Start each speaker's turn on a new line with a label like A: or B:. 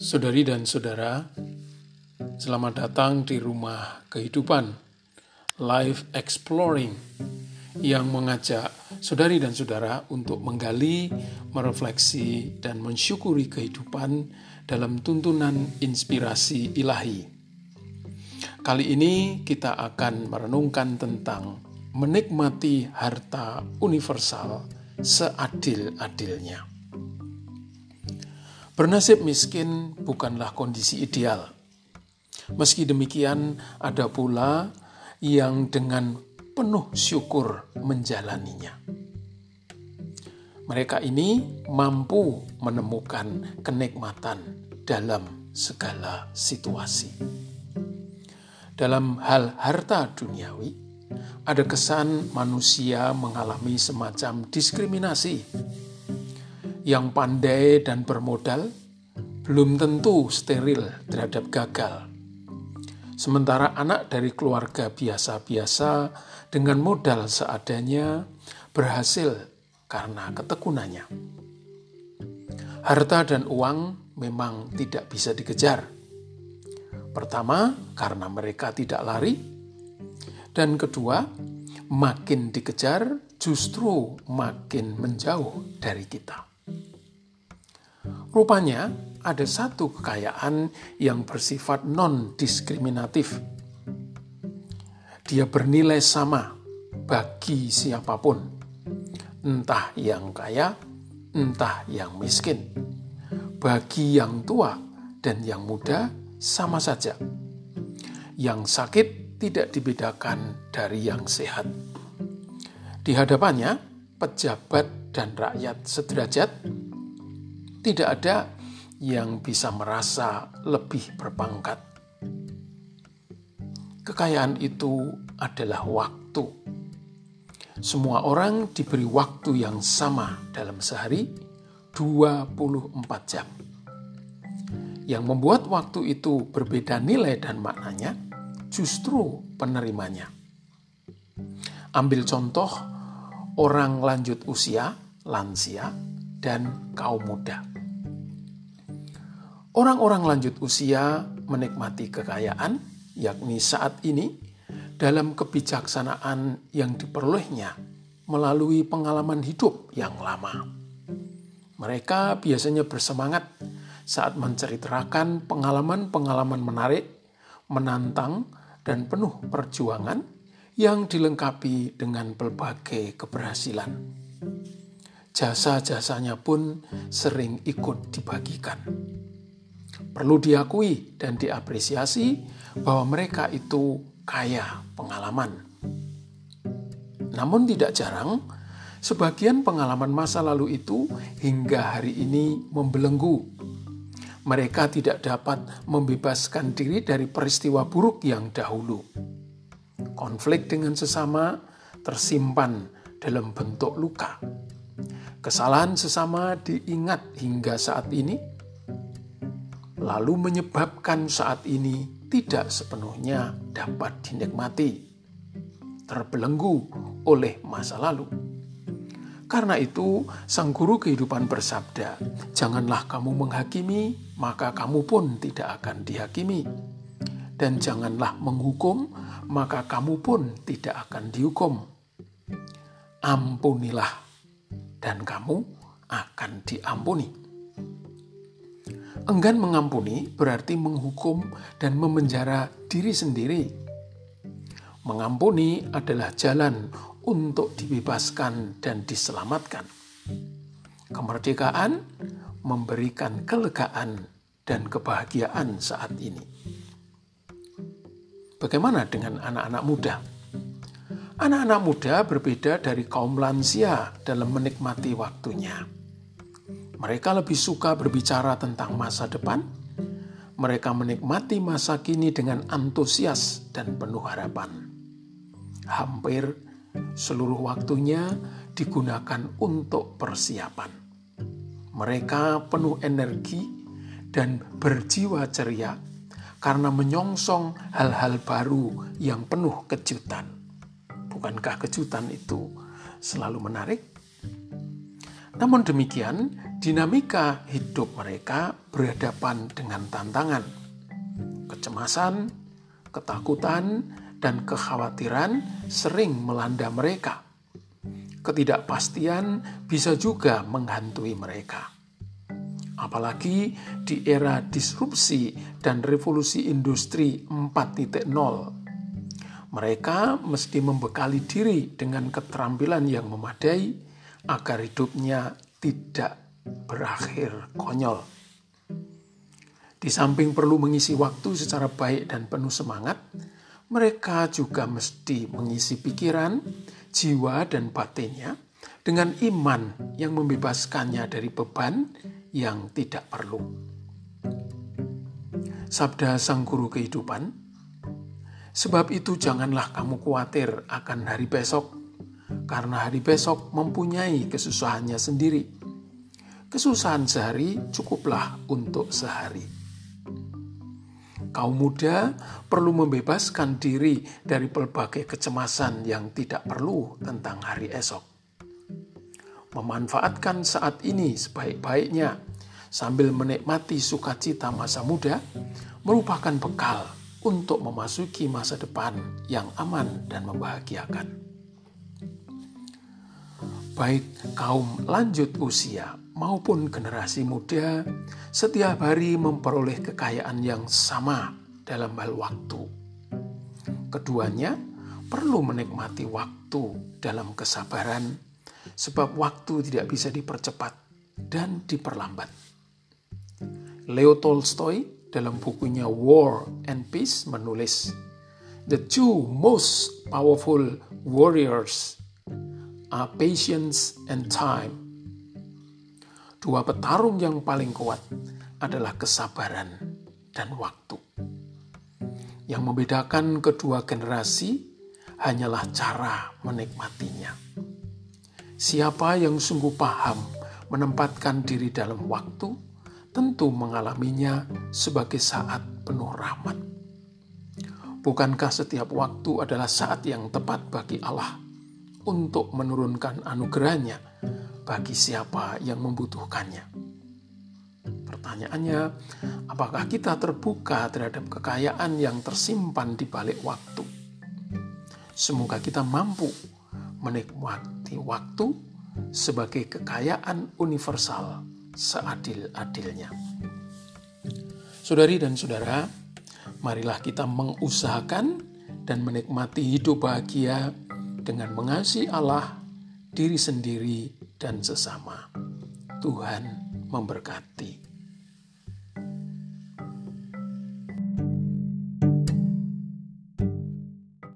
A: Saudari dan saudara, selamat datang di rumah kehidupan Life Exploring yang mengajak saudari dan saudara untuk menggali, merefleksi, dan mensyukuri kehidupan dalam tuntunan inspirasi ilahi. Kali ini kita akan merenungkan tentang menikmati harta universal seadil-adilnya. Bernasib miskin bukanlah kondisi ideal. Meski demikian, ada pula yang dengan penuh syukur menjalaninya. Mereka ini mampu menemukan kenikmatan dalam segala situasi. Dalam hal harta duniawi, ada kesan manusia mengalami semacam diskriminasi yang pandai dan bermodal belum tentu steril terhadap gagal. Sementara anak dari keluarga biasa-biasa dengan modal seadanya berhasil karena ketekunannya. Harta dan uang memang tidak bisa dikejar. Pertama, karena mereka tidak lari, dan kedua, makin dikejar justru makin menjauh dari kita. Rupanya ada satu kekayaan yang bersifat non-diskriminatif. Dia bernilai sama bagi siapa pun, entah yang kaya, entah yang miskin. Bagi yang tua dan yang muda sama saja. Yang sakit tidak dibedakan dari yang sehat. Di hadapannya, pejabat dan rakyat sederajat tidak ada yang bisa merasa lebih berpangkat. Kekayaan itu adalah waktu. Semua orang diberi waktu yang sama dalam sehari 24 jam. Yang membuat waktu itu berbeda nilai dan maknanya justru penerimanya. Ambil contoh orang lanjut usia, lansia, dan kaum muda. Orang-orang lanjut usia menikmati kekayaan, yakni saat ini, dalam kebijaksanaan yang diperolehnya melalui pengalaman hidup yang lama. Mereka biasanya bersemangat saat menceritakan pengalaman-pengalaman menarik, menantang, dan penuh perjuangan yang dilengkapi dengan berbagai keberhasilan. Jasa-jasanya pun sering ikut dibagikan. Perlu diakui dan diapresiasi bahwa mereka itu kaya pengalaman. Namun tidak jarang, sebagian pengalaman masa lalu itu hingga hari ini membelenggu. Mereka tidak dapat membebaskan diri dari peristiwa buruk yang dahulu. Konflik dengan sesama tersimpan dalam bentuk luka. Kesalahan sesama diingat hingga saat ini lalu menyebabkan saat ini tidak sepenuhnya dapat dinikmati, terbelenggu oleh masa lalu. Karena itu, sang guru kehidupan bersabda, "Janganlah kamu menghakimi, maka kamu pun tidak akan dihakimi, dan janganlah menghukum, maka kamu pun tidak akan dihukum. Ampunilah, dan kamu akan diampuni." Enggan mengampuni berarti menghukum dan memenjara diri sendiri. Mengampuni adalah jalan untuk dibebaskan dan diselamatkan. Kemerdekaan memberikan kelegaan dan kebahagiaan saat ini. Bagaimana dengan anak-anak muda? Anak-anak muda berbeda dari kaum lansia dalam menikmati waktunya mereka lebih suka berbicara tentang masa depan. Mereka menikmati masa kini dengan antusias dan penuh harapan. Hampir seluruh waktunya digunakan untuk persiapan. Mereka penuh energi dan berjiwa ceria karena menyongsong hal-hal baru yang penuh kejutan. Bukankah kejutan itu selalu menarik? Namun demikian, dinamika hidup mereka berhadapan dengan tantangan, kecemasan, ketakutan, dan kekhawatiran sering melanda mereka. Ketidakpastian bisa juga menghantui mereka. Apalagi di era disrupsi dan revolusi industri 4.0. Mereka mesti membekali diri dengan keterampilan yang memadai agar hidupnya tidak berakhir konyol. Di samping perlu mengisi waktu secara baik dan penuh semangat, mereka juga mesti mengisi pikiran, jiwa, dan batinnya dengan iman yang membebaskannya dari beban yang tidak perlu. Sabda Sang Guru Kehidupan, sebab itu janganlah kamu khawatir akan hari besok, karena hari besok mempunyai kesusahannya sendiri. Kesusahan sehari cukuplah untuk sehari kaum muda perlu membebaskan diri dari berbagai kecemasan yang tidak perlu tentang hari esok. Memanfaatkan saat ini sebaik-baiknya sambil menikmati sukacita masa muda merupakan bekal untuk memasuki masa depan yang aman dan membahagiakan. Baik kaum lanjut usia maupun generasi muda setiap hari memperoleh kekayaan yang sama dalam hal waktu. Keduanya perlu menikmati waktu dalam kesabaran, sebab waktu tidak bisa dipercepat dan diperlambat. Leo Tolstoy dalam bukunya War and Peace menulis, The two most powerful warriors are patience and time dua petarung yang paling kuat adalah kesabaran dan waktu. Yang membedakan kedua generasi hanyalah cara menikmatinya. Siapa yang sungguh paham menempatkan diri dalam waktu, tentu mengalaminya sebagai saat penuh rahmat. Bukankah setiap waktu adalah saat yang tepat bagi Allah untuk menurunkan anugerahnya bagi siapa yang membutuhkannya. Pertanyaannya, apakah kita terbuka terhadap kekayaan yang tersimpan di balik waktu? Semoga kita mampu menikmati waktu sebagai kekayaan universal seadil-adilnya. Saudari dan saudara, marilah kita mengusahakan dan menikmati hidup bahagia dengan mengasihi Allah, diri sendiri, dan sesama. Tuhan memberkati.